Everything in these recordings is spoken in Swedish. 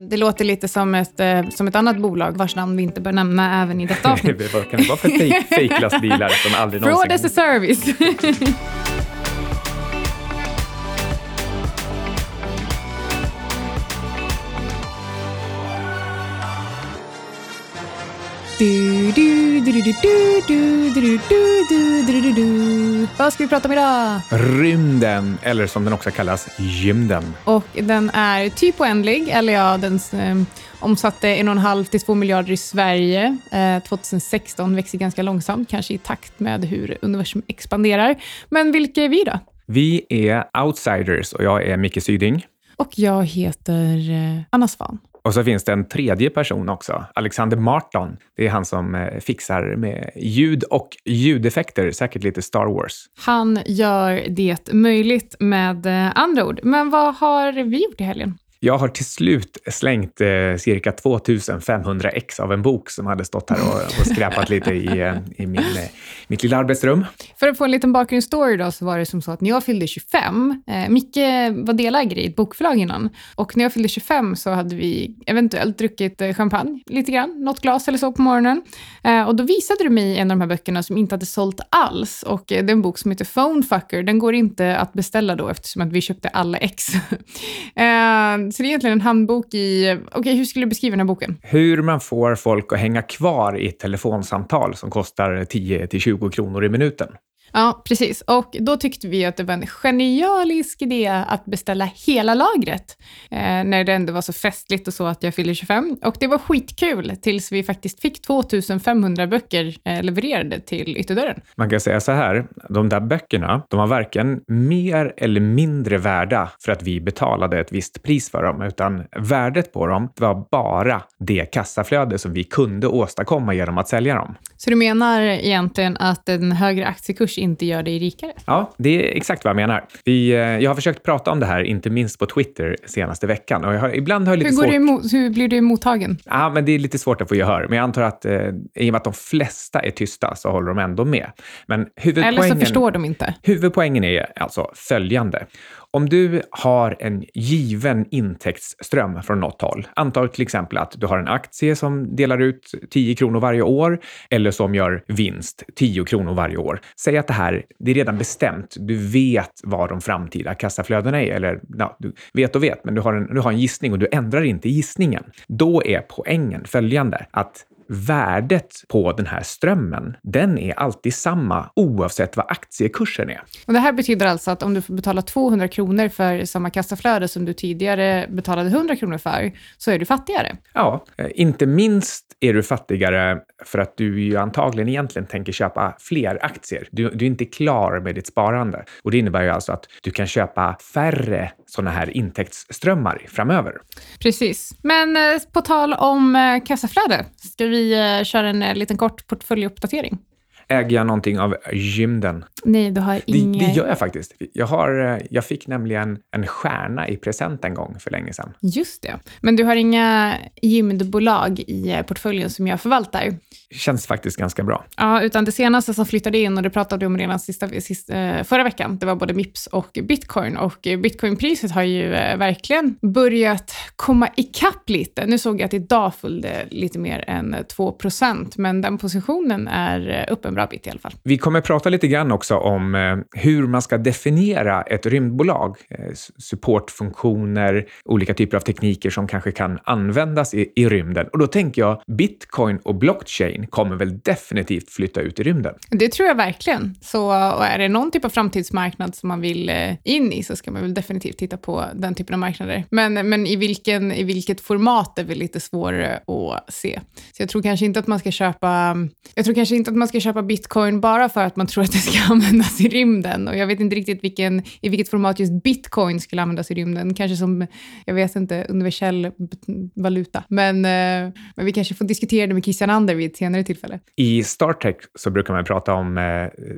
Det låter lite som ett, eh, som ett annat bolag vars namn vi inte bör nämna även i detta avsnitt. Vad kan det vara för fejklastbilar som aldrig Fraud as någonsin... a service. Du, du, vad ska vi prata om idag? Rymden, eller som den också kallas, gymden. Och den är typ oändlig, eller ja, den omsatte 1,5 till 2 miljarder i Sverige eh, 2016, växer ganska långsamt, kanske i takt med hur universum expanderar. Men vilka är vi då? Vi är outsiders och jag är Micke Syding. Och jag heter Anna Svan. Och så finns det en tredje person också, Alexander Marton. Det är han som eh, fixar med ljud och ljudeffekter, säkert lite Star Wars. Han gör det möjligt med eh, andra ord. Men vad har vi gjort i helgen? Jag har till slut slängt eh, cirka 2500 ex av en bok som hade stått här och, och skräpat lite i, eh, i min, eh, mitt lilla arbetsrum. För att få en liten bakgrundsstory då, så var det som så att när jag fyllde 25, eh, Micke var delägare i ett bokförlag innan, och när jag fyllde 25 så hade vi eventuellt druckit eh, champagne lite grann, något glas eller så på morgonen. Eh, och då visade du mig en av de här böckerna som inte hade sålt alls, och eh, det är en bok som heter Phonefucker. Den går inte att beställa då eftersom att vi köpte alla ex. eh, så det är egentligen en handbok i, okej hur skulle du beskriva den här boken? Hur man får folk att hänga kvar i ett telefonsamtal som kostar 10 till 20 kronor i minuten. Ja, precis. Och då tyckte vi att det var en genialisk idé att beställa hela lagret, eh, när det ändå var så festligt och så att jag fyllde 25. Och det var skitkul tills vi faktiskt fick 2500 böcker eh, levererade till ytterdörren. Man kan säga så här, de där böckerna, de var varken mer eller mindre värda för att vi betalade ett visst pris för dem, utan värdet på dem var bara det kassaflöde som vi kunde åstadkomma genom att sälja dem. Så du menar egentligen att en högre aktiekurs inte gör dig rikare? Ja, det är exakt vad jag menar. Vi, eh, jag har försökt prata om det här, inte minst på Twitter senaste veckan. Och har, ibland har jag lite Hur, går svårt... du emot, hur blir du mottagen? Ja, men det är lite svårt att få gehör. Men jag antar att eh, i och med att de flesta är tysta så håller de ändå med. Men Eller huvudpoängen, så förstår de inte. huvudpoängen är alltså följande. Om du har en given intäktsström från något håll, anta till exempel att du har en aktie som delar ut 10 kronor varje år eller som gör vinst 10 kronor varje år. Säg att det här, det är redan bestämt. Du vet vad de framtida kassaflödena är, eller ja, du vet och vet, men du har, en, du har en gissning och du ändrar inte gissningen. Då är poängen följande, att värdet på den här strömmen, den är alltid samma oavsett vad aktiekursen är. Och det här betyder alltså att om du får betala 200 kronor för samma kassaflöde som du tidigare betalade 100 kronor för, så är du fattigare. Ja, eh, inte minst är du fattigare för att du ju antagligen egentligen tänker köpa fler aktier. Du, du är inte klar med ditt sparande och det innebär ju alltså att du kan köpa färre sådana här intäktsströmmar framöver. Precis. Men eh, på tal om eh, kassaflöde, ska vi vi eh, köra en eh, liten kort portföljuppdatering? Äger jag någonting av gymden? Nej, du har Det, inga... det gör jag faktiskt. Jag, har, eh, jag fick nämligen en stjärna i present en gång för länge sedan. Just det. Men du har inga gymbolag i eh, portföljen som jag förvaltar? Känns faktiskt ganska bra. Ja, utan det senaste som flyttade in, och det pratade vi om redan sista, sista, eh, förra veckan, det var både Mips och bitcoin. Och bitcoinpriset har ju verkligen börjat komma ikapp lite. Nu såg jag att idag följde lite mer än 2% men den positionen är upp en bra bit i alla fall. Vi kommer prata lite grann också om eh, hur man ska definiera ett rymdbolag. Eh, supportfunktioner, olika typer av tekniker som kanske kan användas i, i rymden. Och då tänker jag bitcoin och blockchain kommer väl definitivt flytta ut i rymden. Det tror jag verkligen. Så och är det någon typ av framtidsmarknad som man vill eh, in i så ska man väl definitivt titta på den typen av marknader. Men, men i, vilken, i vilket format är väl lite svårare att se. Så jag tror kanske inte att man ska köpa jag tror kanske inte att man ska köpa bitcoin bara för att man tror att det ska användas i rymden. Och jag vet inte riktigt vilken, i vilket format just bitcoin skulle användas i rymden. Kanske som, jag vet inte, universell valuta. Men, eh, men vi kanske får diskutera det med Christian Ander vid ett senare tillfälle. I Star Trek så brukar man prata om eh,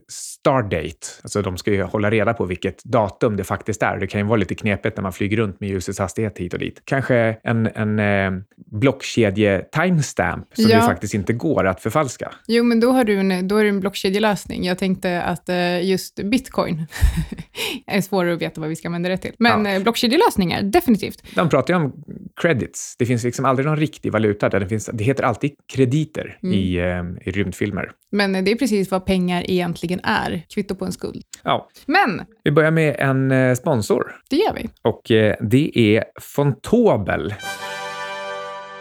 stardate. Alltså de ska ju hålla reda på vilket datum det faktiskt är. Det kan ju vara lite knepigt när man flyger runt med ljusets hastighet hit och dit. Kanske en, en eh, blockkedje-timestamp som Ja. ju faktiskt inte går att förfalska. Jo, men då har du en, då är det en blockkedjelösning. Jag tänkte att just bitcoin är svårare att veta vad vi ska använda det till. Men ja. blockkedjelösningar, definitivt. De pratar ju om credits. Det finns liksom aldrig någon riktig valuta. Där det, finns, det heter alltid krediter mm. i, i rymdfilmer. Men det är precis vad pengar egentligen är, kvitto på en skuld. Ja. Men! Vi börjar med en sponsor. Det gör vi. Och det är Fontobel.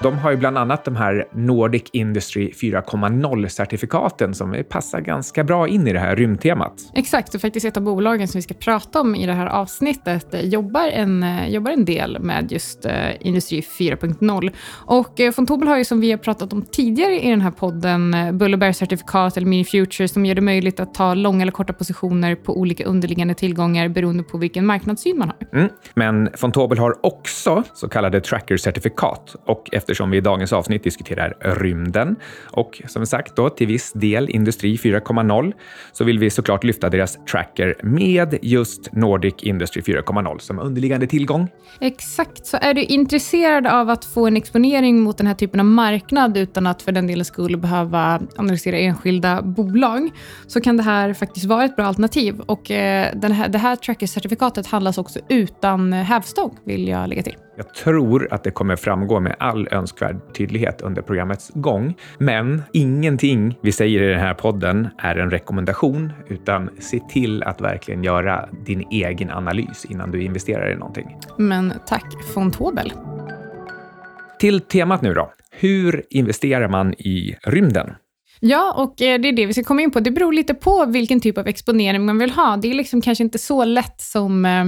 De har ju bland annat de här Nordic Industry 4.0-certifikaten som passar ganska bra in i det här rymdtemat. Exakt, och faktiskt ett av bolagen som vi ska prata om i det här avsnittet jobbar en, jobbar en del med just uh, Industri 4.0. Och uh, Fontobel har ju som vi har pratat om tidigare i den här podden uh, Bull certifikat eller Mini Future som gör det möjligt att ta långa eller korta positioner på olika underliggande tillgångar beroende på vilken marknadssyn man har. Mm. Men Fontobel har också så kallade tracker-certifikat och efter eftersom vi i dagens avsnitt diskuterar rymden och som sagt då till viss del Industri 4.0 så vill vi såklart lyfta deras tracker med just Nordic Industry 4.0 som underliggande tillgång. Exakt, så är du intresserad av att få en exponering mot den här typen av marknad utan att för den delen skulle behöva analysera enskilda bolag så kan det här faktiskt vara ett bra alternativ och eh, den här, det här tracker-certifikatet handlas också utan hävstång vill jag lägga till. Jag tror att det kommer framgå med all önskvärd tydlighet under programmets gång. Men ingenting vi säger i den här podden är en rekommendation, utan se till att verkligen göra din egen analys innan du investerar i någonting. Men tack Fontobel. Till temat nu då. Hur investerar man i rymden? Ja, och eh, det är det vi ska komma in på. Det beror lite på vilken typ av exponering man vill ha. Det är liksom kanske inte så lätt som, eh,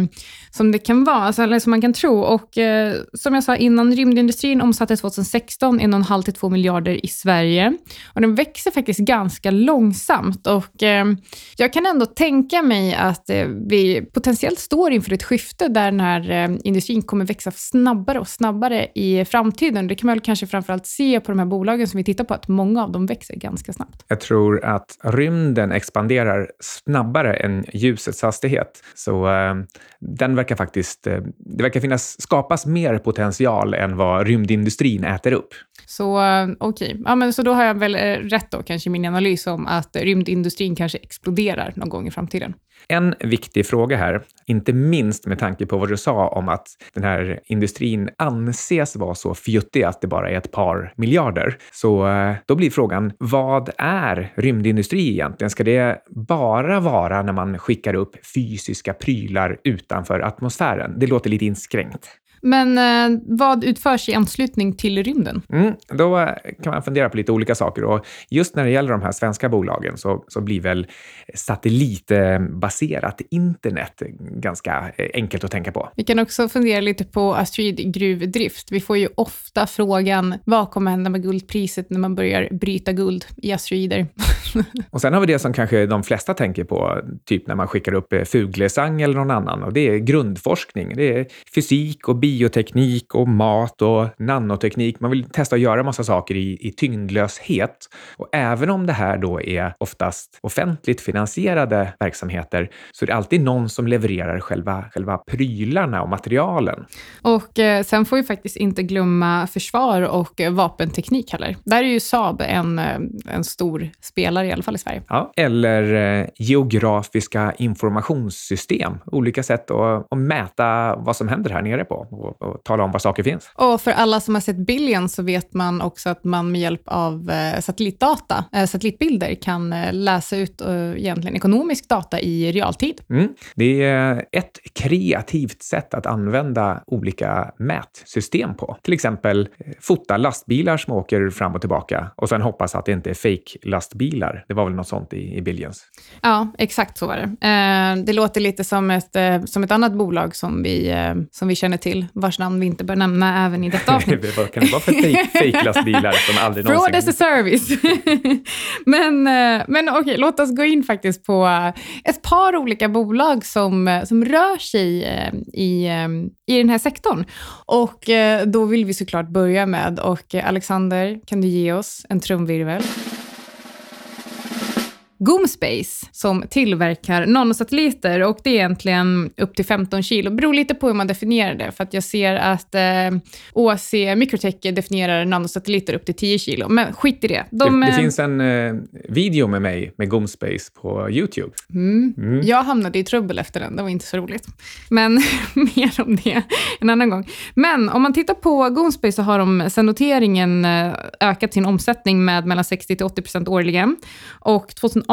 som det kan vara, alltså, eller som man kan tro. Och eh, som jag sa innan, rymdindustrin omsatte 2016 1,5 till 2 miljarder i Sverige. Och den växer faktiskt ganska långsamt. Och eh, jag kan ändå tänka mig att vi potentiellt står inför ett skifte där den här industrin kommer växa snabbare och snabbare i framtiden. Det kan man väl kanske framförallt se på de här bolagen som vi tittar på, att många av dem växer ganska ganska snabbt. Jag tror att rymden expanderar snabbare än ljusets hastighet. Så eh, den verkar faktiskt, eh, det verkar finnas, skapas mer potential än vad rymdindustrin äter upp. Så eh, okej, okay. ja, så då har jag väl eh, rätt då kanske i min analys om att rymdindustrin kanske exploderar någon gång i framtiden. En viktig fråga här, inte minst med tanke på vad du sa om att den här industrin anses vara så fjuttig att det bara är ett par miljarder. Så eh, då blir frågan, vad är rymdindustri egentligen? Ska det bara vara när man skickar upp fysiska prylar utanför atmosfären? Det låter lite inskränkt. Men eh, vad utförs i anslutning till rymden? Mm, då kan man fundera på lite olika saker. Och just när det gäller de här svenska bolagen så, så blir väl satellitbaserat internet ganska eh, enkelt att tänka på. Vi kan också fundera lite på asteroidgruvdrift. Vi får ju ofta frågan, vad kommer hända med guldpriset när man börjar bryta guld i asteroider? och sen har vi det som kanske de flesta tänker på, typ när man skickar upp eh, Fuglesang eller någon annan. Och det är grundforskning. Det är fysik och bioteknik och mat och nanoteknik. Man vill testa att göra massa saker i, i tyngdlöshet. Och även om det här då är oftast offentligt finansierade verksamheter så är det alltid någon som levererar själva, själva prylarna och materialen. Och eh, sen får vi faktiskt inte glömma försvar och eh, vapenteknik heller. Där är ju Saab en, eh, en stor spelare, i alla fall i Sverige. Ja, eller eh, geografiska informationssystem. Olika sätt att, att mäta vad som händer här nere på och, och, tala om var saker finns. Och för alla som har sett Billion så vet man också att man med hjälp av eh, satellitdata, eh, satellitbilder, kan läsa ut egentligen ekonomisk data i realtid. Mm. Det är ett kreativt sätt att använda olika mätsystem på. Till exempel fota lastbilar som åker fram och tillbaka och sen hoppas att det inte är fake lastbilar. Det var väl något sånt i, i Billions? Ja, exakt så var det. Eh, det låter lite som ett, eh, som ett annat bolag som vi, eh, som vi känner till, vars namn vi inte bör nämna även i detta avsnitt. Vad kan det vara för fake-lastbilar som aldrig någonsin... Fraud as a service. men eh, men okej, okay, låt oss gå in faktiskt på ett par olika bolag som, som rör sig eh, i, i den här sektorn. Och då vill vi såklart börja med, och Alexander, kan du ge oss en trumvirvel? Goomspace som tillverkar nanosatelliter och det är egentligen upp till 15 kilo. Det beror lite på hur man definierar det, för att jag ser att eh, OAC Microtech definierar nanosatelliter upp till 10 kilo, men skit i det. De, det, det finns en eh, video med mig med Goomspace på YouTube. Mm. Mm. Jag hamnade i trubbel efter den, det var inte så roligt. Men mer om det en annan gång. Men om man tittar på Goomspace så har de sedan noteringen eh, ökat sin omsättning med mellan 60 till 80 procent årligen. Och 2018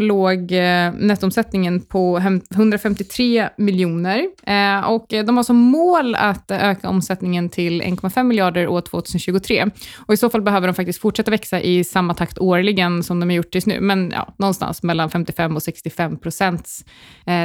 låg eh, nettoomsättningen på 153 miljoner. Eh, och de har som mål att öka omsättningen till 1,5 miljarder år 2023. Och i så fall behöver de faktiskt fortsätta växa i samma takt årligen som de har gjort tills nu. Men ja, någonstans mellan 55 och 65 procents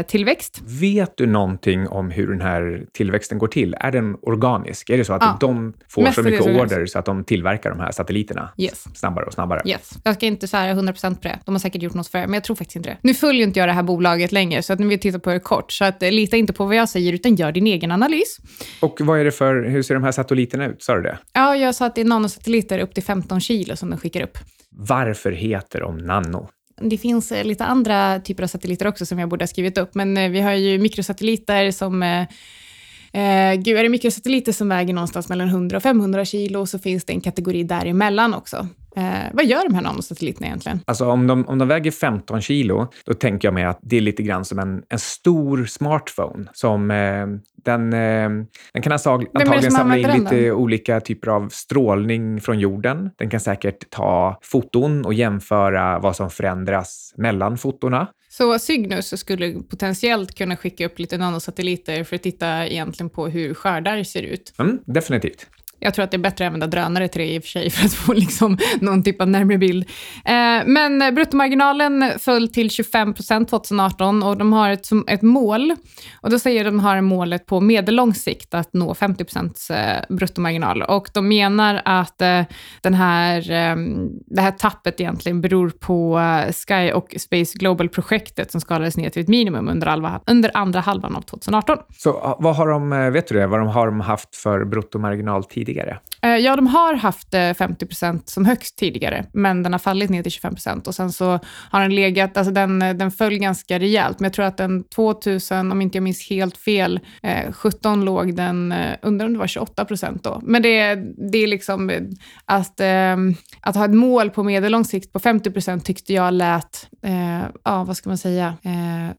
tillväxt. Vet du någonting om hur den här tillväxten går till? Är den organisk? Är det så att ja. de får så mycket order så att de tillverkar de här satelliterna yes. snabbare och snabbare? Yes. Jag ska inte säga 100% på det. De har säkert gjort något för det, men jag tror faktiskt inte det. Nu följer inte jag det här bolaget längre, så att nu vill jag titta på det kort. Så att, eh, lita inte på vad jag säger, utan gör din egen analys. Och vad är det för, hur ser de här satelliterna ut? Sa du det? Ja, jag sa att det är nanosatelliter upp till 15 kilo som de skickar upp. Varför heter de nano? Det finns eh, lite andra typer av satelliter också som jag borde ha skrivit upp, men eh, vi har ju mikrosatelliter som Eh, gud, är det mikrosatelliter som väger någonstans mellan 100 och 500 kilo, så finns det en kategori däremellan också. Eh, vad gör de här nanosatelliterna egentligen? Alltså om de, om de väger 15 kilo, då tänker jag mig att det är lite grann som en, en stor smartphone. Som, eh, den, eh, den kan alltså antagligen samla in lite olika typer av strålning från jorden. Den kan säkert ta foton och jämföra vad som förändras mellan fotona. Så Cygnus skulle potentiellt kunna skicka upp lite nanosatelliter för att titta egentligen på hur skördar ser ut? Mm, definitivt. Jag tror att det är bättre att använda drönare till det i och för sig, för att få liksom någon typ av närmare bild. Eh, men bruttomarginalen föll till 25 procent 2018 och de har ett, ett mål. Och då säger de har målet på medellång sikt att nå 50 procents eh, bruttomarginal. Och de menar att eh, den här, eh, det här tappet egentligen beror på eh, Sky och Space Global-projektet som skalades ner till ett minimum under, halva, under andra halvan av 2018. Så vad har de, eh, vet du det, vad de har de haft för bruttomarginal tidigare? Tidigare? Eh, ja, de har haft eh, 50 som högst tidigare, men den har fallit ner till 25% och sen så har den legat, alltså den, eh, den föll ganska rejält, men jag tror att den 2000, om inte jag minns helt fel, 17 låg den, undrar om det var 28 då. Men det, det är liksom att, att ha ett mål på medellång sikt på 50% tyckte jag lät, ja vad ska man säga,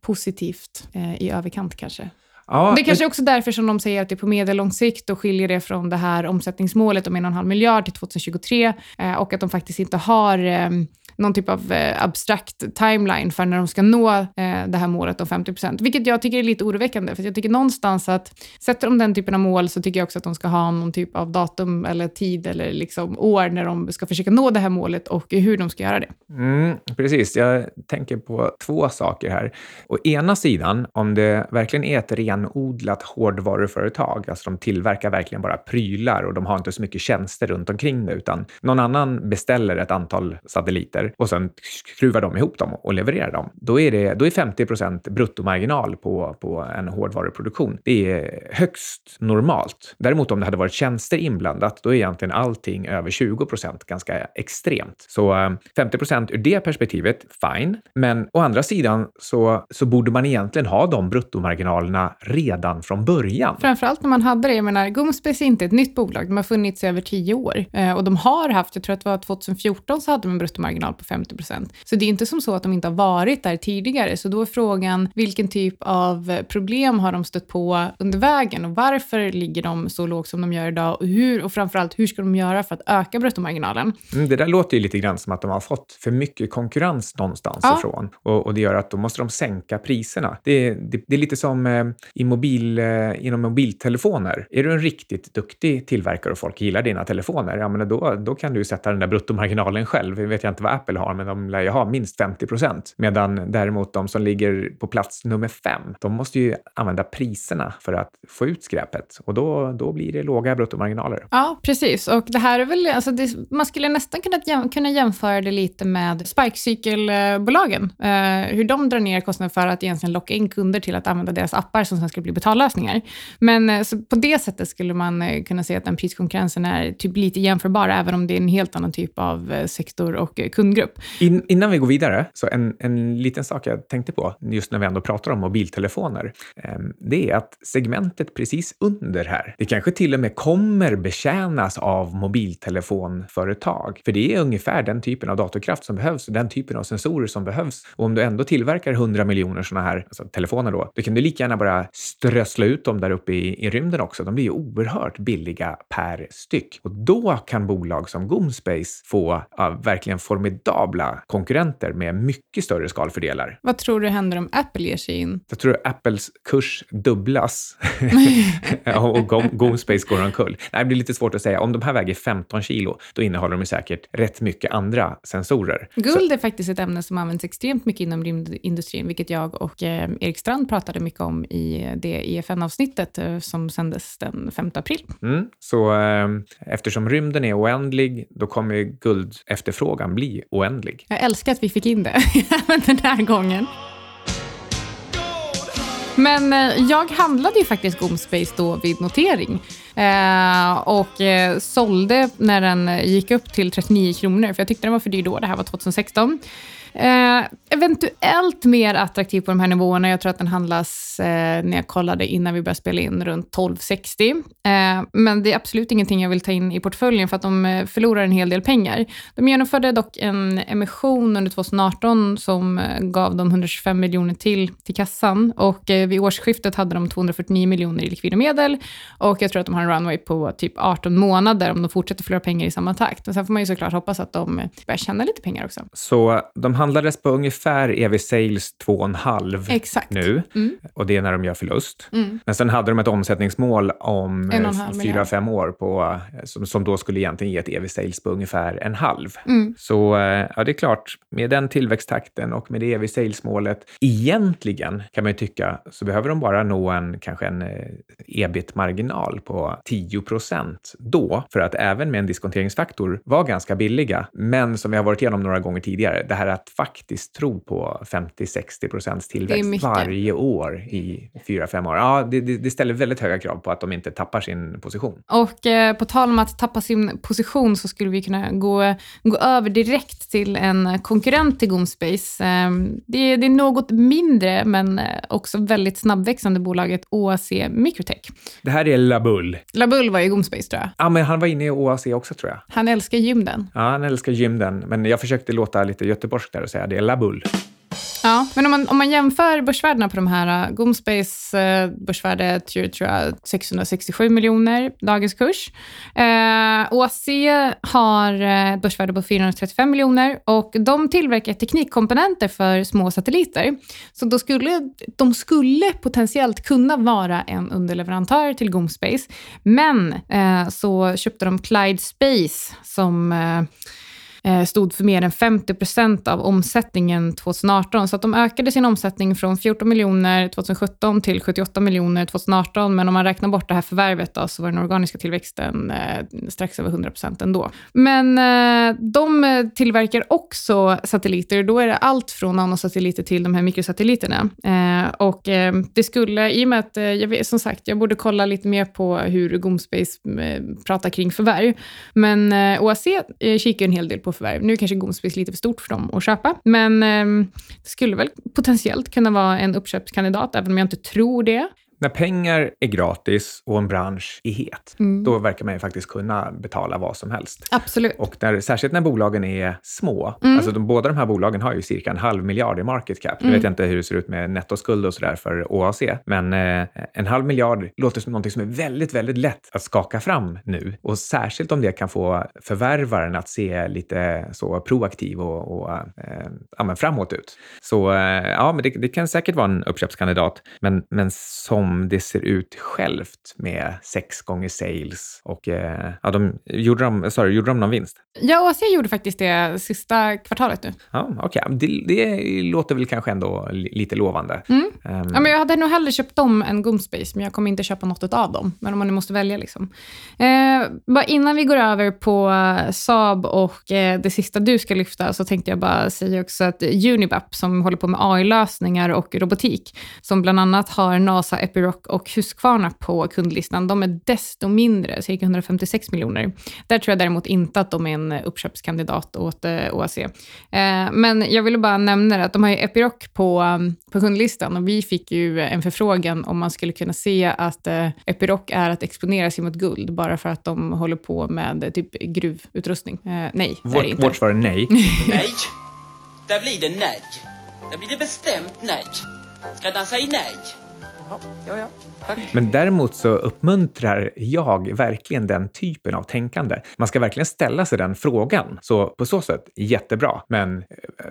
positivt i överkant kanske. Ja, det kanske det... också därför som de säger att det är på medellång sikt och skiljer det från det här omsättningsmålet om en och en halv miljard till 2023 eh, och att de faktiskt inte har eh, någon typ av eh, abstrakt timeline för när de ska nå eh, det här målet om 50 procent, vilket jag tycker är lite oroväckande, för jag tycker någonstans att sätter de den typen av mål så tycker jag också att de ska ha någon typ av datum eller tid eller liksom år när de ska försöka nå det här målet och hur de ska göra det. Mm, precis, jag tänker på två saker här. Å ena sidan, om det verkligen är ett renodlat hårdvaruföretag, alltså de tillverkar verkligen bara prylar och de har inte så mycket tjänster runt omkring det, utan någon annan beställer ett antal satelliter produkter och sen skruvar de ihop dem och levererar dem. Då är, det, då är 50 procent bruttomarginal på, på en hårdvaruproduktion. Det är högst normalt. Däremot om det hade varit tjänster inblandat, då är egentligen allting över 20 procent ganska extremt. Så eh, 50 procent ur det perspektivet, fine. Men å andra sidan så, så borde man egentligen ha de bruttomarginalerna redan från början. Framförallt när man hade det. Jag menar, Gumspace är inte ett nytt bolag. De har funnits i över tio år eh, och de har haft, jag tror att det var 2014 så hade de en bruttomarginal på 50 procent. Så det är inte som så att de inte har varit där tidigare. Så då är frågan, vilken typ av problem har de stött på under vägen och varför ligger de så lågt som de gör idag och hur och framförallt hur ska de göra för att öka bruttomarginalen? Mm, det där låter ju lite grann som att de har fått för mycket konkurrens någonstans ja. ifrån och, och det gör att då måste de sänka priserna. Det, det, det är lite som eh, i mobil, eh, inom mobiltelefoner. Är du en riktigt duktig tillverkare och folk gillar dina telefoner, ja men då, då kan du sätta den där bruttomarginalen själv. Jag vet jag inte vad Apple har, men de lär ju ha minst 50 procent. Medan däremot de som ligger på plats nummer fem, de måste ju använda priserna för att få ut skräpet och då, då blir det låga bruttomarginaler. Ja, precis. Och det här är väl, alltså det, man skulle nästan kunna, kunna jämföra det lite med sparkcykelbolagen. Eh, hur de drar ner kostnaden för att egentligen locka in kunder till att använda deras appar som sen skulle bli betallösningar. Men eh, så på det sättet skulle man eh, kunna säga att den priskonkurrensen är typ lite jämförbar, även om det är en helt annan typ av eh, sektor och eh, eh. In, innan vi går vidare, så en, en liten sak jag tänkte på, just när vi ändå pratar om mobiltelefoner, eh, det är att segmentet precis under här, det kanske till och med kommer betjänas av mobiltelefonföretag. För det är ungefär den typen av datorkraft som behövs och den typen av sensorer som behövs. Och om du ändå tillverkar 100 miljoner sådana här alltså telefoner då, då kan du lika gärna bara strössla ut dem där uppe i, i rymden också. De blir ju oerhört billiga per styck. Och då kan bolag som Goomspace få ja, verkligen formidabla konkurrenter med mycket större skalfördelar. Vad tror du händer om Apple ger sig in? Jag tror Apples kurs dubblas och Go- Goomspace går omkull. Nej, det blir lite svårt att säga. Om de här väger 15 kilo, då innehåller de säkert rätt mycket andra sensorer. Guld är faktiskt ett ämne som används extremt mycket inom rymdindustrin, vilket jag och eh, Erik Strand pratade mycket om i det IFN-avsnittet eh, som sändes den 5 april. Mm, så eh, eftersom rymden är oändlig, då kommer guldefterfrågan bli oändlig. Jag älskar att vi fick in det även den här gången. Men eh, jag handlade ju faktiskt Goomspace då vid notering eh, och eh, sålde när den gick upp till 39 kronor, för jag tyckte den var för dyr då. Det här var 2016. Eh, eventuellt mer attraktiv på de här nivåerna. Jag tror att den handlas, eh, när jag kollade innan vi började spela in, runt 1260. Eh, men det är absolut ingenting jag vill ta in i portföljen för att de eh, förlorar en hel del pengar. De genomförde dock en emission under 2018 som eh, gav dem 125 miljoner till till kassan och eh, vid årsskiftet hade de 249 miljoner i likvida medel och jag tror att de har en runway på typ 18 månader om de fortsätter förlora pengar i samma takt. Men sen får man ju såklart hoppas att de eh, börjar tjäna lite pengar också. Så de handlades på ungefär EV Sales 2,5 Exakt. nu Mm. och det är när de gör förlust. Mm. Men sen hade de ett omsättningsmål om En och en halv miljard. 4-5 år på, eh, som, som då skulle egentligen ge ett EV Sales på ungefär en halv. Mm. Så eh, ja, det är klart, med den tillväxttakten och med det EV Sales-målet, egentligen kan man ju tycka, så behöver de bara nå en, kanske en eh, ebit-marginal på 10 procent då, för att även med en diskonteringsfaktor vara ganska billiga. Men som vi har varit igenom några gånger tidigare, det här att faktiskt tro på 50-60 procents tillväxt varje år i 4-5 år, ja, det, det, ställer väldigt höga krav på att de inte tappar sin position. Och eh, på tal om att tappa sin position så skulle vi kunna gå, gå över direkt till en konkurrent till Goomspace. Eh, det, är- det är något mindre, men eh, också väldigt snabbväxande bolaget OAC Microtech. Det här är Labull. Labull var ju Goomspace tror jag. Ja, men han var inne i OAC också tror jag. Han älskar gymden. Ja, han älskar gymden, men jag försökte låta lite göteborgskt där och säga det är Labull. Ja, men om man, om man jämför börsvärdena på de här, äh, Gomspace äh, börsvärde tror, tror jag 667 miljoner, dagens kurs. Äh, eh, OAC har ett börsvärde på 435 miljoner och de tillverkar teknikkomponenter för små satelliter. Så då skulle, de skulle potentiellt kunna vara en underleverantör till Gomspace, men eh, så köpte de Clyde Space som eh, Eh, stod för mer än 50 procent av omsättningen 2018. Så att de ökade sin omsättning från 14 miljoner 2017 till 78 miljoner 2018. Men om man räknar bort det här förvärvet då, så var den organiska tillväxten eh, strax över 100 procent ändå. Men eh, de eh, tillverkar också satelliter. Då är det allt från nanosatelliter till de här mikrosatelliterna. Eh, och eh, det skulle, i och med att, eh, jag vet, som sagt, jag borde kolla lite mer på hur Gomspace eh, pratar kring förvärv. Men eh, OAC eh, kikar en hel del på förvärv. Nu är kanske Goomspace lite för stort för dem att köpa, men eh, det skulle väl potentiellt kunna vara en uppköpskandidat, även om jag inte tror det. När pengar är gratis och en bransch är het, Mm. då verkar man ju faktiskt kunna betala vad som helst. Absolut. Och när, särskilt när bolagen är små, Mm. alltså de, båda de här bolagen har ju cirka en halv miljard i market cap. Nu Mm. vet jag inte hur det ser ut med nettoskuld och sådär för OAC, men eh, en halv miljard låter som någonting som är väldigt, väldigt lätt att skaka fram nu. Och särskilt om det kan få förvärvaren att se lite så proaktiv och, och eh, ja, framåt ut. Så eh, ja, men det, det kan säkert vara en uppköpskandidat, men, men som det ser ut självt med sex gånger sales och eh, ja, de, gjorde, de, sorry, gjorde de någon vinst? Ja, OAC gjorde faktiskt det sista kvartalet nu. Ja, okej. Det, det låter väl kanske ändå li- lite lovande. Mm. Ehm, Ja, men jag hade nog hellre köpt dem än Goomspace, men jag kommer inte köpa något av dem. Men om man nu måste välja. Liksom. Eh, bara innan vi går över på Saab och eh, det sista du ska lyfta, så tänkte jag bara säga också att Unibap, som håller på med AI-lösningar och robotik, som bland annat har NASA Epiroc och Husqvarna på kundlistan, de är desto mindre, cirka 156 miljoner. Där tror jag däremot inte att de är en uppköpskandidat åt eh, OAC. Eh, men jag ville bara nämna att de har ju Epiroc på, um, på kundlistan och vi fick ju en förfrågan om man skulle kunna se att eh, Epiroc är att exponera sig mot guld bara för att de håller på med typ gruvutrustning. nej, det är det inte. Vårt svar är nej. Nej. Där blir det nej. Där blir det bestämt nej. Ska säga nej? Ja, ja, ja. Tack. Men däremot så uppmuntrar jag verkligen den typen av tänkande. Man ska verkligen ställa sig den frågan. Så på så sätt, jättebra. Men eh,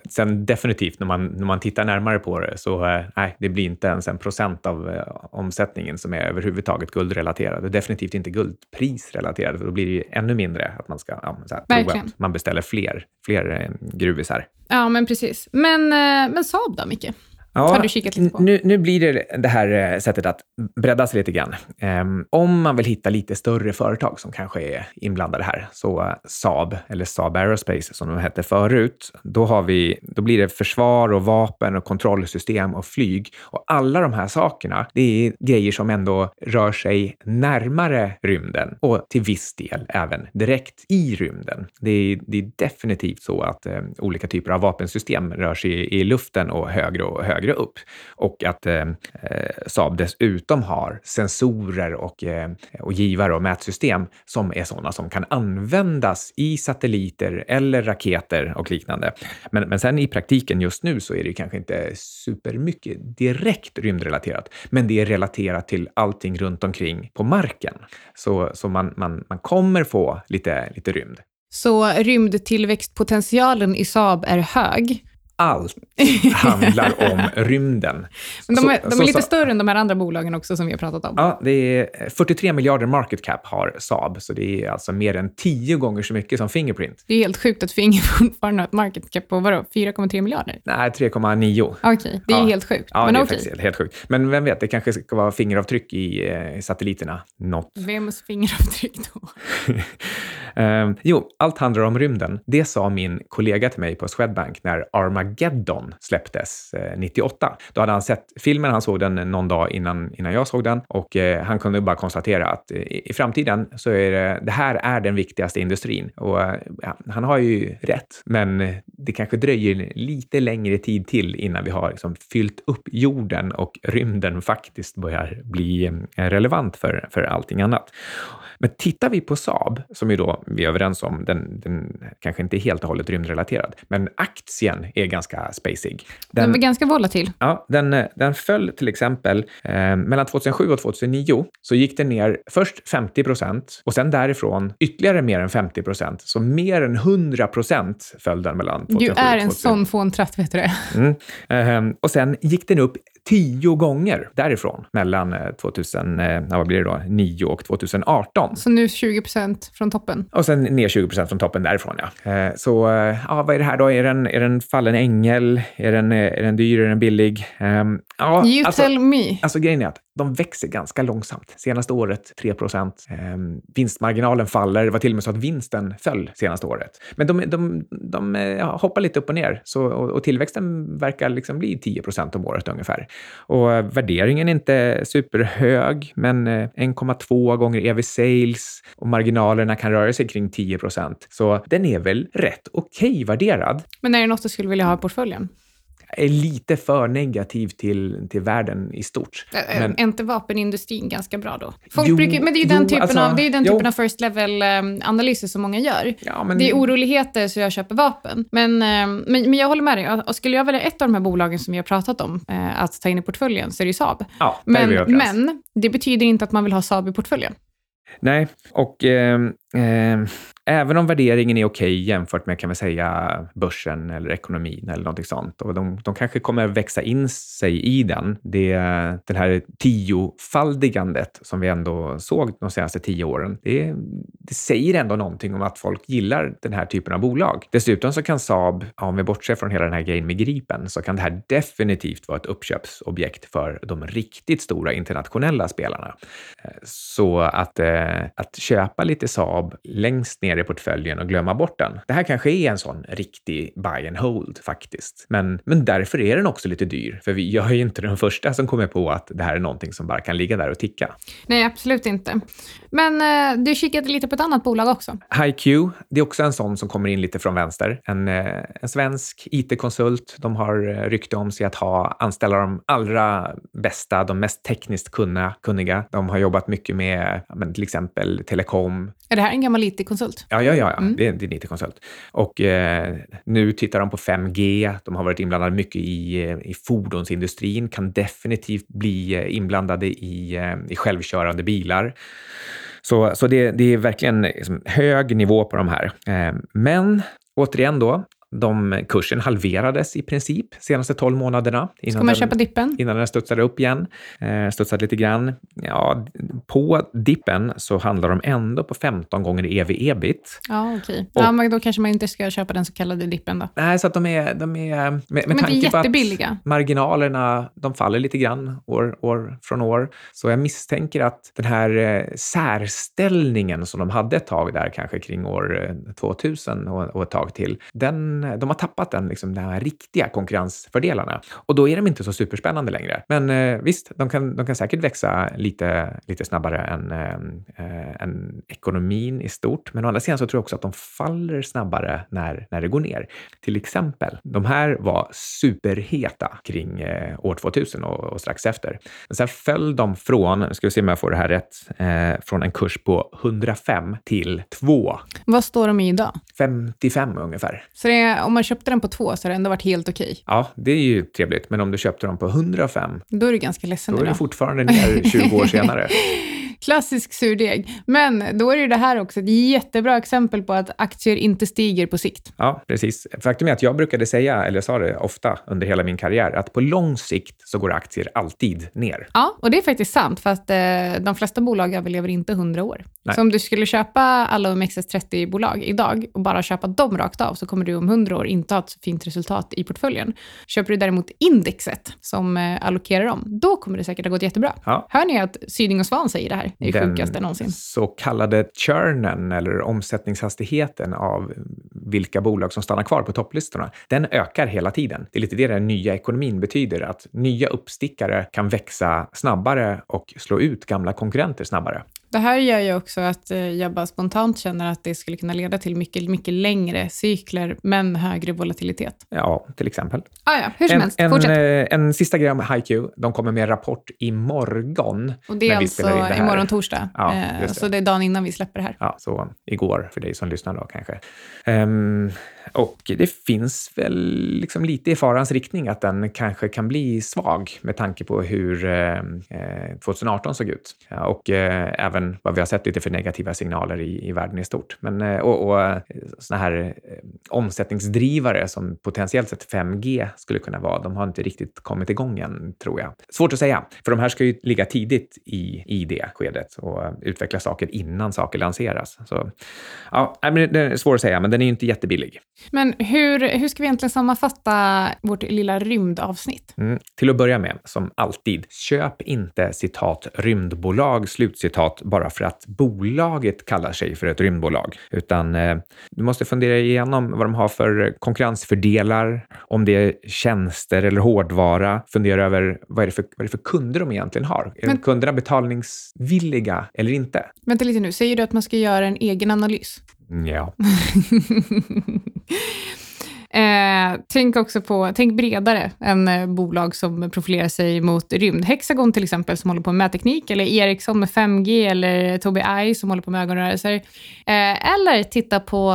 sen definitivt, när man, när man tittar närmare på det, så eh, nej, det blir inte ens en procent av eh, omsättningen som är överhuvudtaget guldrelaterad. Definitivt inte guldprisrelaterad, för då blir det ju ännu mindre att man ska ja, så här, prova att man beställer fler, fler gruvisar. Ja, men precis. Men, men Saab då, Micke? Ja, har du kikat lite på? Nu, nu blir det det här eh, sättet att bredda sig lite grann. Um, om man vill hitta lite större företag som kanske är inblandade här, så uh, Saab, eller Saab Aerospace som de hette förut, då, har vi, då blir det försvar och vapen och kontrollsystem och flyg. Och alla de här sakerna, det är grejer som ändå rör sig närmare rymden och till viss del även direkt i rymden. Det är, det är definitivt så att um, olika typer av vapensystem rör sig i, i luften och högre och högre högre upp och att eh, eh, Saab dessutom har sensorer och, eh, och givare och mätsystem som är sådana som kan användas i satelliter eller raketer och liknande. Men, men sen i praktiken just nu så är det kanske inte supermycket direkt rymdrelaterat, men det är relaterat till allting runt omkring på marken. Så, så man, man, man kommer få lite, lite rymd. Så rymdtillväxtpotentialen i Saab är hög allt handlar om rymden. Men de är, så, de är så, lite så, större än de här andra bolagen också som vi har pratat om. Ja, det är 43 miljarder market cap har Saab, så det är alltså mer än tio gånger så mycket som Fingerprint. Det är helt sjukt att Finger fortfarande har ett market cap på vadå, 4,3 miljarder? Nej, 3,9. Okej, okay, det är ja. helt sjukt. Ja, Men det är okay. faktiskt helt sjukt. Men vem vet, det kanske ska vara fingeravtryck i eh, satelliterna. Något. Vems fingeravtryck då? um, jo, allt handlar om rymden. Det sa min kollega till mig på Swedbank när Arma Armageddon släpptes eh, 98. Då hade han sett filmen, han såg den någon dag innan, innan jag såg den och eh, han kunde bara konstatera att eh, i, i, framtiden så är det, det här är den viktigaste industrin. Och eh, ja, han har ju rätt, men det kanske dröjer lite längre tid till innan vi har liksom fyllt upp jorden och rymden faktiskt börjar bli eh, relevant för, för allting annat. Men tittar vi på Saab, som ju då vi är överens om, den, den kanske inte är helt och hållet rymdrelaterad, men aktien är ganska spacig. Den, den är ganska volatil. Ja, den, den föll till exempel eh, mellan 2007 och 2009 så gick den ner först 50 procent och sen därifrån ytterligare mer än 50 procent. Så mer än 100 procent föll den mellan 2007 Du är en sån fåntratt, vet du det? Mm. Eh, och sen gick den upp tio gånger därifrån mellan 2009 eh, och 2018. Så nu 20 procent från toppen? Och sen ner 20 procent från toppen därifrån, ja. Eh, så eh, ja, vad är det här då? Är den, är den fallen ängel? Är den, är den dyr? Är den billig? Um, ja, you alltså, tell me. Alltså grejen är att de växer ganska långsamt. Senaste året 3 procent. Eh, vinstmarginalen faller. Det var till och med så att vinsten föll senaste året. Men de, de, de, hoppar lite upp och ner så, och, och tillväxten verkar liksom bli 10 procent om året ungefär. Och eh, värderingen är inte superhög, men eh, 1,2 gånger EV sales och marginalerna kan röra sig kring 10 procent. Så den är väl rätt okej okay värderad. Men är det något du skulle vilja ha i portföljen? Är lite för negativ till, till världen i stort. Men, är inte vapenindustrin ganska bra då? Folk jo, brukar, men det är ju den jo, typen, alltså, av, det är den typen av first level-analyser som många gör. Ja, men, det är oroligheter så jag köper vapen. Men, men, men jag håller med dig. Och skulle jag välja ett av de här bolagen som vi har pratat om att ta in i portföljen så är det ju Saab. Ja, men, men det betyder inte att man vill ha Saab i portföljen. Nej, och eh, eh, även om värderingen är okej okay jämfört med, kan vi säga, börsen eller ekonomin eller någonting sånt, och de, de kanske kommer växa in sig i den. Det, det här tiofaldigandet som vi ändå såg de senaste tio åren, det, det säger ändå någonting om att folk gillar den här typen av bolag. Dessutom så kan Saab, om vi bortser från hela den här grejen med Gripen, så kan det här definitivt vara ett uppköpsobjekt för de riktigt stora internationella spelarna. Ehm, så att, eh, att köpa lite Saab Saab längst ner i portföljen och glömma bort den. Det här kanske är en sån riktig buy and hold faktiskt. Men, men därför är den också lite dyr, för vi, jag är ju inte den första som kommer på att det här är någonting som bara kan ligga där och ticka. Nej, absolut inte. Men eh, du kikade lite på ett annat bolag också. HiQ, det är också en sån som kommer in lite från vänster. En, eh, en svensk IT-konsult. De har eh, rykte om sig att ha anställa de allra bästa, de mest tekniskt kunna, kunniga. De har jobbat mycket med men, till exempel telekom. Är det här en gammal IT-konsult? Ja, ja, ja, ja. Mm. Det, är, det är en IT-konsult. Och eh, nu tittar de på 5G. De har varit inblandade mycket i, eh, i fordonsindustrin, kan definitivt bli eh, inblandade i, i självkörande bilar. Så, så det, det är verkligen liksom hög nivå på de här. Men återigen då, de, kursen halverades i princip senaste 12 månaderna. Innan Ska man köpa dippen? Innan den studsade upp igen. Eh, studsade lite grann. Ja, på dippen så handlar de ändå på 15 gånger ev-ebit. Ja, okej. Okay. Ja, men då kanske man inte ska köpa den så kallade dippen då? Nej, så att de är... De är med, med men tanke på att marginalerna de faller lite grann år, år från år. Så jag misstänker att den här eh, särställningen som de hade ett tag där, kanske kring år 2000 eh, och, och ett tag till, den Eh, de har tappat den, liksom, de här riktiga konkurrensfördelarna. Och då är de inte så superspännande längre. Men eh, visst, de kan, de kan säkert växa lite, lite snabbare än, eh, än ekonomin i stort. Men å andra sidan så tror jag också att de faller snabbare när, när det går ner. Till exempel, de här var superheta kring eh, år 2000 och, och, strax efter. Men sen föll de från, nu ska vi se om jag får det här rätt, eh, från en kurs på 105 till 2. Vad står de i idag? 55 ungefär. Så det om man köpte den på två så har det ändå varit helt okej. Okay. Ja, det är ju trevligt. Men om du köpte den på 105, då är du ganska ledsen. Då är du fortfarande ner 20 år senare. Klassisk surdeg. Men då är det här också ett jättebra exempel på att aktier inte stiger på sikt. Ja, precis. Faktum är att jag brukade säga, eller jag sa det ofta under hela min karriär, att på lång sikt så går aktier alltid ner. Ja, och det är faktiskt sant, fast eh, de flesta bolag överlever inte 100 år. Nej. Så om du skulle köpa alla OMXS30-bolag idag och bara köpa dem rakt av, så kommer du om 100 år inte ha ett fint resultat i portföljen. Köper du däremot indexet som eh, allokerar dem, då kommer det säkert ha gått jättebra. Ja. Hör ni att Syding och Svan säger det här? Det är den sjukaste någonsin. så kallade churnen, eller omsättningshastigheten av vilka bolag som stannar kvar på topplistorna, den ökar hela tiden. Det är lite det den nya ekonomin betyder, att nya uppstickare kan växa snabbare och slå ut gamla konkurrenter snabbare. Det här gör ju också att eh, jag bara spontant känner att det skulle kunna leda till mycket, mycket längre cykler, men högre volatilitet. Ja, till exempel. Ah, ja, hur som en, helst. En, Fortsätt. En, en sista grej om HiQ. De kommer med en rapport imorgon. Och det är alltså det imorgon torsdag. Ja, eh, det. Så det är dagen innan vi släpper det här. Ja, så igår för dig som lyssnar då kanske. Um, och det finns väl liksom lite i farans riktning att den kanske kan bli svag med tanke på hur eh, 2018 eh, såg ut. Ja, och eh, även vad vi har sett lite för negativa signaler i, i världen i stort. Men, eh, och, och eh, såna här eh, omsättningsdrivare som potentiellt sett 5G skulle kunna vara, de har inte riktigt kommit igång än, tror jag. Svårt att säga, för de här ska ju ligga tidigt i, i det skedet och utveckla saker innan saker lanseras. Så, ja, det är svårt att säga, men den är ju inte jättebillig. Men hur, hur ska vi egentligen sammanfatta vårt lilla rymdavsnitt? Mm. Till att börja med, som alltid, köp inte citat rymdbolag, slutcitat, bara för att bolaget kallar sig för ett rymdbolag, utan eh, du måste fundera igenom vad de har för konkurrensfördelar, om det är tjänster eller hårdvara. Fundera över vad är det för, vad är det för kunder de egentligen har. Är Men, kunderna betalningsvilliga eller inte? Vänta lite nu, säger du att man ska göra en egen analys? Ja. Eh, tänk också på, tänk bredare än eh, bolag som profilerar sig mot rymd. Hexagon till exempel som håller på med mätteknik, eller Ericsson med 5G, eller Tobii Eye som håller på med ögonrörelser. Eh, eller titta på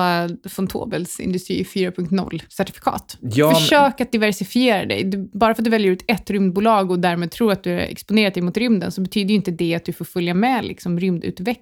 von Tobels Industri 4.0-certifikat. Ja, Försök att diversifiera dig. Du, bara för att du väljer ut ett rymdbolag och därmed tror att du är exponerat dig mot rymden, så betyder ju inte det att du får följa med liksom,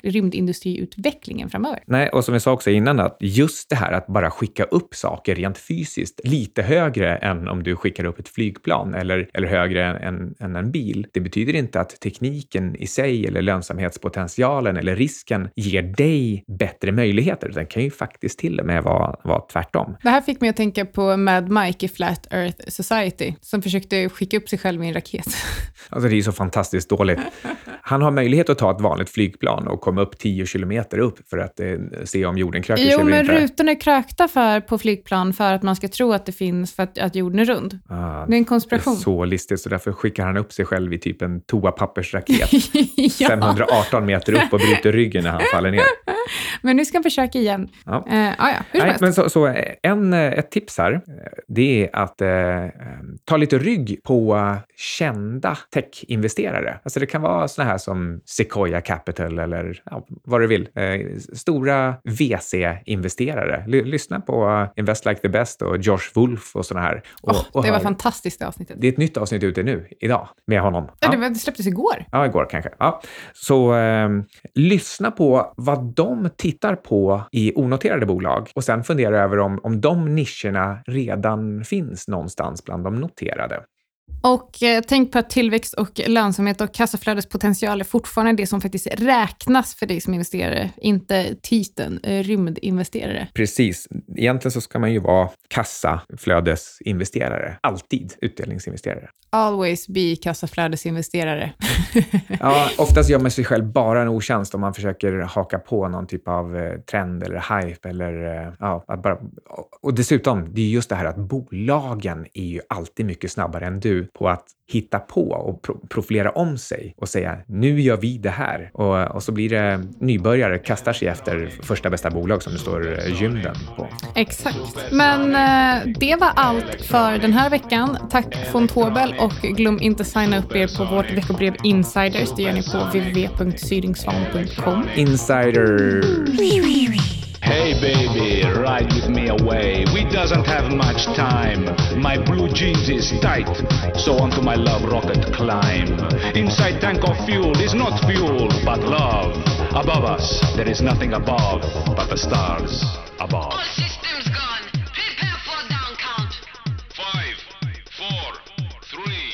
rymdindustriutvecklingen framöver. Nej, och som vi sa också innan, att just det här att bara skicka upp saker rent fysiskt fysiskt lite högre än om du skickar upp ett flygplan eller, eller högre än, än en bil. Det betyder inte att tekniken i sig eller lönsamhetspotentialen eller risken ger dig bättre möjligheter. Den kan ju faktiskt till och med vara, vara tvärtom. Det här fick mig att tänka på Mad Mike i Flat Earth Society som försökte skicka upp sig själv med en raket. Alltså det är så fantastiskt dåligt. Han har möjlighet att ta ett vanligt flygplan och komma upp 10 kilometer upp för att eh, se om jorden kröker sig Jo, eller men inte. rutorna är krökta för, på flygplan för att man ska tro att det finns för att, att jorden är rund. Ah, Det är en det är konspiration. så listigt, så därför skickar han upp sig själv i typ en toapappersraket. ja, 518 meter upp och bryter ryggen när han faller ner. men nu ska han försöka igen. Ja. Eh, ah, ja, hur Nej, men så, så en, eh, ett tips här, eh, det är att eh, ta lite rygg på eh, kända tech-investerare. Alltså det kan vara såna här som Sequoia Capital eller ja, vad du vill. Eh, stora VC-investerare. Lyssna på eh, Invest Like the Best och Josh Wolf och såna här. Och, och det var hör- fantastiskt det avsnittet. det är ett nytt avsnitt ute nu, idag, med honom. Ja, det, var, det släpptes igår. Ja, igår kanske. Ja. Så eh, lyssna på vad de tittar på i onoterade bolag och sen fundera över om, om de nischerna redan finns någonstans bland de noterade. Och eh, tänk på att tillväxt och lönsamhet och kassaflödespotential är fortfarande det som faktiskt räknas för dig som investerare, inte titeln eh, rymdinvesterare. Precis. Egentligen så ska man ju vara kassaflödesinvesterare. Alltid utdelningsinvesterare. Always be kassaflödesinvesterare. Ja, oftast gör man sig själv bara en otjänst om man försöker haka på någon typ av eh, trend eller hype. Eller, ja, bara, och dessutom, det är just det här att bolagen är ju alltid mycket snabbare än du på att hitta på och pro profilera om sig och säga nu gör vi det här. Och, och så blir det nybörjare kastar sig efter första bästa bolag som det står gymden på. Exakt. Men eh, det var allt för den här veckan. Tack von Tobel och glöm inte signa upp er på vårt veckobrev Insiders. Det gör ni på www.sydingsvan.com. Insider... Hey baby, ride with me away. We doesn't have much time. My blue jeans is tight, so onto my love rocket climb. Inside tank of fuel is not fuel, but love. Above us, there is nothing above but the stars above. All systems gone. Prepare for down count. Five, four, three,